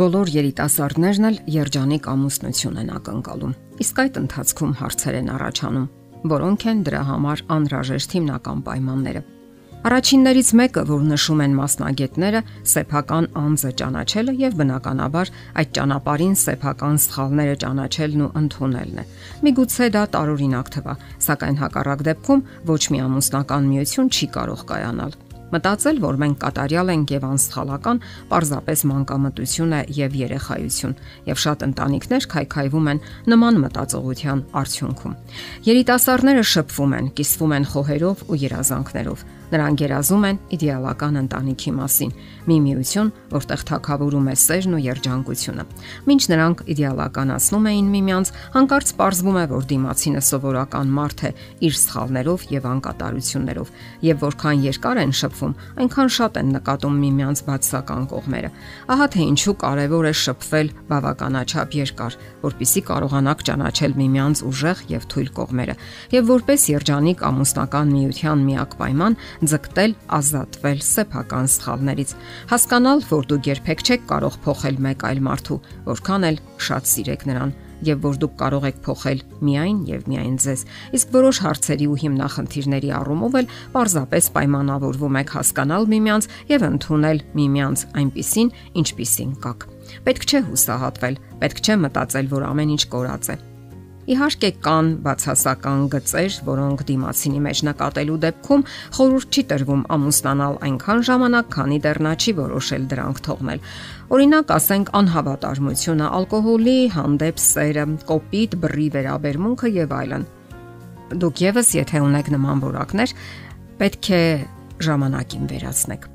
Բոլոր երիտասարդներն էլ երջանիկ ամուսնություն են ակնկալում։ Իսկ այդ ընթացքում հարցեր են առաջանում, որոնք են դրա համար անհրաժեշտ հիմնական պայմանները։ Առաջիններից մեկը, որ նշում են մասնագետները, սեփական անձը ճանաչելը եւ բնականաբար այդ ճանապարհին սեփական սխալները ճանաչելն ու ընդունելն է։ Միգուցե դա տարօրինակ թվա, սակայն հակառակ դեպքում ոչ մի ամուսնական միություն չի կարող կայանալ։ Մտածել, որ մենք կատարյալ ենք եւ անսխալական, պարզապես մանկամտություն է եւ երեխայություն, եւ շատ ընտանիքներ քայքայվում են նման մտածողության արդյունքում։ Երիտասարդները շփվում են, կիսվում են խոհերով ու երազանքներով Նրանք երազում են իդեալական ընտանիքի մասին՝ մի միություն, որտեղ թակավորում է սերն ու երջանկությունը։ Մինչ նրանք իդեալականացնում էին միմյանց, հանկարծ պարզվում է, որ դիմացինը սովորական մարդ է իր սխալներով եւ անկատարություններով, եւ որքան երկար են շփվում, այնքան շատ են նկատում միմյանց բացական կողմերը։ Ահա թե ինչու կարևոր է շփվել բավականաչափ երկար, որpիսի կարողանաք ճանաչել միմյանց ուժեղ եւ թույլ կողմերը, եւ որպես երջանիկ ամուսնական միության միակ պայման ձգտել ազատվել սեփական սխալներից, հասկանալ, որ դուք երբեք չեք կարող փոխել մեկ այլ մարդու, որքան էլ շատ սիրեք նրան եւ որ դուք կարող եք փոխել միայն եւ միայն ձեզ։ Իսկ որոշ հարցերի ու հիմնախնդիրների առումով էլ պարզապես պայմանավորվում եք հասկանալ միմյանց եւ ընդունել միմյանց այնպիսին, ինչպիսին կաք։ Պետք չէ հուսահատվել, պետք չէ մտածել, որ ամեն ինչ կորած է Իհարկե կան բացասական գծեր, որոնք դիմացինի մեջ նկատելու դեպքում խորհուրդ չի տրվում ամուսնանալ այնքան ժամանակ, քանի դեռ նա չի որոշել դրանք թողնել։ Օրինակ, ասենք անհավատարմությունը, ալկոհոլի հանդեպ սերը, կոպիտ բռի վերաբերմունքը եւ այլն։ Դուք եւս, եթե ունեք նման որակներ, պետք է ժամանակին վերացնեք։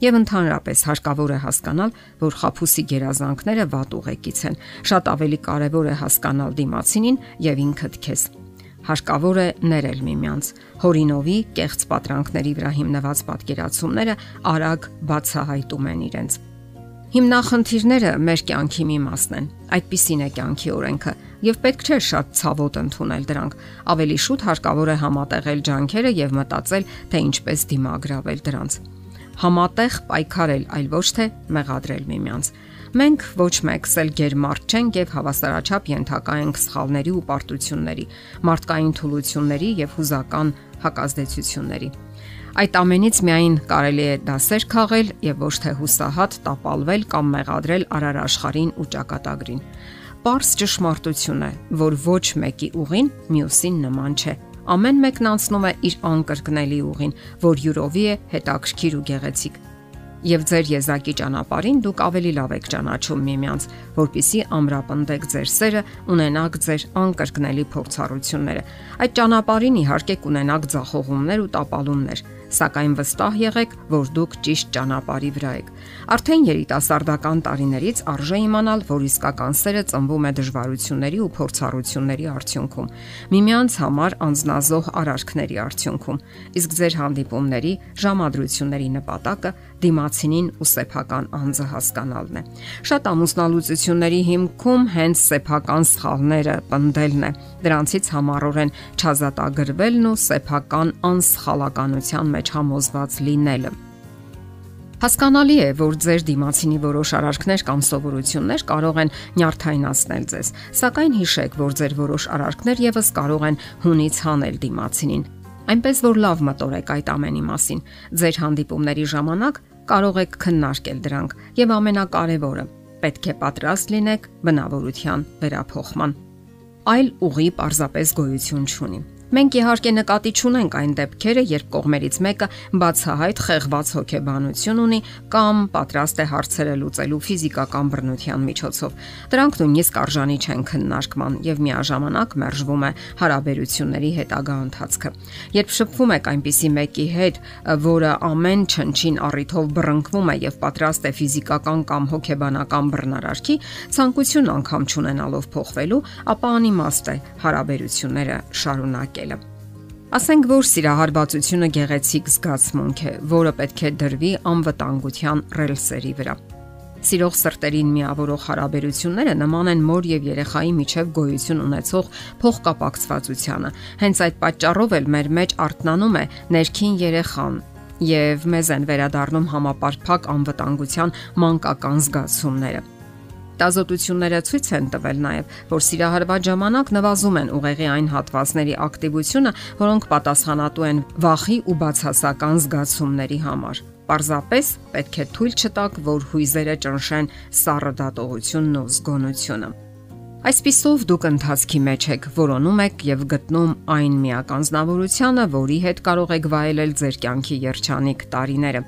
Եվ ընդհանրապես հարկավոր է հասկանալ, որ խափուսի գերազանքները վատ ուղեկից են։ Շատ ավելի կարևոր է հասկանալ դիմացինին եւ ինքդ քեզ։ Հարկավոր է ներել միմյանց։ Հորինովի կեղծ պատրանքների վրա հիմնված պատկերացումները արագ բացահայտում են իրենց։ Հիմնախնդիրները մեր կյանքի մի մասն են։ Այդպիսին է կյանքի օրենքը, եւ պետք չէ շատ ցավոտ ընդունել դրանք։ Ավելի շուտ հարկավոր է համատեղել ջանքերը եւ մտածել, թե ինչպես դիմագրավել դրանց համատեղ պայքարել, այլ ոչ թե մեղադրել միմյանց։ Մենք ոչ մեկս էլ ģերմարտ չենք եւ հավասարաչափ ենթակա ենք սխալների ու պարտությունների, մարդկային թուլությունների եւ հուզական հակազդեցությունների։ Այդ ամենից միայն կարելի է դասեր քաղել եւ ոչ թե հուսահատ տապալվել կամ մեղադրել արարաշխարին ու ճակատագրին։ Պարս ճշմարտություն է, որ ոչ մեկի ուղին մյուսին նման չէ ամեն մեկն անցնում է իր անկրկնելի ուղին, որ յուրովի է հետաքրքիր ու գեղեցիկ։ Եվ ձեր եզակի ճանապարհին դուք ավելի լավ եք ճանաչում միմյանց, որpիսի ամրապնդեք ձեր սերը, ունենաք ձեր անկրկնելի փորձառությունները։ Այդ ճանապարհին իհարկե կունենաք ձախողումներ ու տապալումներ, սակայն վստահ եղեք, որ դուք ճիշտ ճանապարհի վրա եք։ Արդեն երիտասարդական տարիներից արժե իմանալ, որ իսկական սերը ծնվում է դժվարությունների ու փորձառությունների արդյունքում, միմյանց համար անznազող արարքների արդյունքում։ Իսկ ձեր հանդիպումների, ժամադրությունների նպատակը դիմացինին ու սեփական անձը հասկանալն է։ Շատ ամուսնալուծությունների հիմքում հենց սեփական սխալները պնդելն է։ Դրանցից համառորեն չազատագրվելն ու սեփական անսխալականության մեջ համոզված լինելը։ Հասկանալի է, որ ձեր դիմացինի որոշ արարքներ կամ սովորություններ կարող են նյարդայնացնել ձեզ, սակայն հիշեք, որ ձեր որոշ արարքներ եւս կարող են հունից հանել դիմացինին։ Այնպես որ լավ մտորեք այդ ամենի մասին։ Ձեր հանդիպումների ժամանակ կարող եք քննարկել դրանք եւ ամենակարևորը՝ պետք է պատրաստ լինեք բնավորության վերափոխման։ Այլ ուղի պարզապես գոյություն չունի։ Մենք իհարկե նկատի չունենք այն դեպքերը, երբ կողմերից մեկը բացահայտ խեղված հոգեբանություն ունի կամ պատրաստ է հարցերը լուծելու ֆիզիկական բռնության միջոցով։ Դրանք նույնիսկ արժանի չեն քննարկման եւ միաժամանակ մերժվում է հարաբերությունների հետագա ընթացքը։ Երբ շփվում եք այնպիսի մեկի հետ, որը ամեն չնչին առիթով բռնկվում է եւ պատրաստ է ֆիզիկական կամ հոգեբանական բռնարարքի, ցանկություն անգամ չունենալով փոխվելու, ապա անիմաստ է հարաբերությունները շարունակել փրկելը։ Ասենք որ սիրահարվածությունը գեղեցիկ զգացմունք է, որը պետք է դրվի անվտանգության ռելսերի վրա։ Սիրող սրտերին միավորող հարաբերությունները նման են մոր եւ երեխայի միջև գոյություն ունեցող փոխկապակցվածությանը։ Հենց այդ պատճառով էլ մեր մեջ արթնանում է ներքին երեխան եւ մեզ են վերադառնում համապարփակ անվտանգության մանկական զգացումները։ հետազոտությունները ցույց են տվել նաև, որ սիրահարված ժամանակ նվազում են ուղեղի այն հատվածների ակտիվությունը, որոնք պատասխանատու են վախի ու բացասական զգացումների համար։ Պարզապես պետք է թույլ չտաք, որ հույզերը ճնշեն սառը դատողությունն ու զգոնությունը։ Այսպիսով դուք ընթացքի մեջ եք, որոնում եք եւ գտնում այն միականznավորությունը, որի հետ կարող եք վայելել ձեր կյանքի երջանիկ տարիները։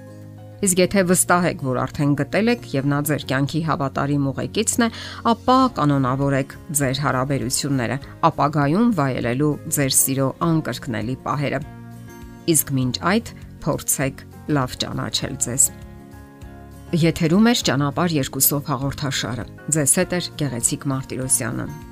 Իսկ եթե վստահ եք, որ արդեն գտել եք եւ նա ձեր կյանքի հավատարիմ ուղեկիցն է, ապա կանոնավորեք ձեր հարաբերությունները, ապագայում վայելելու ձեր սիրո անկրկնելի պահերը։ Իսկ մինչ այդ փորձեք լավ ճանաչել ձեզ։ Եթերում է ճանապար երկուսով հաղորդաշարը։ Ձեզ հետ է Գեղեցիկ Մարտիրոսյանը։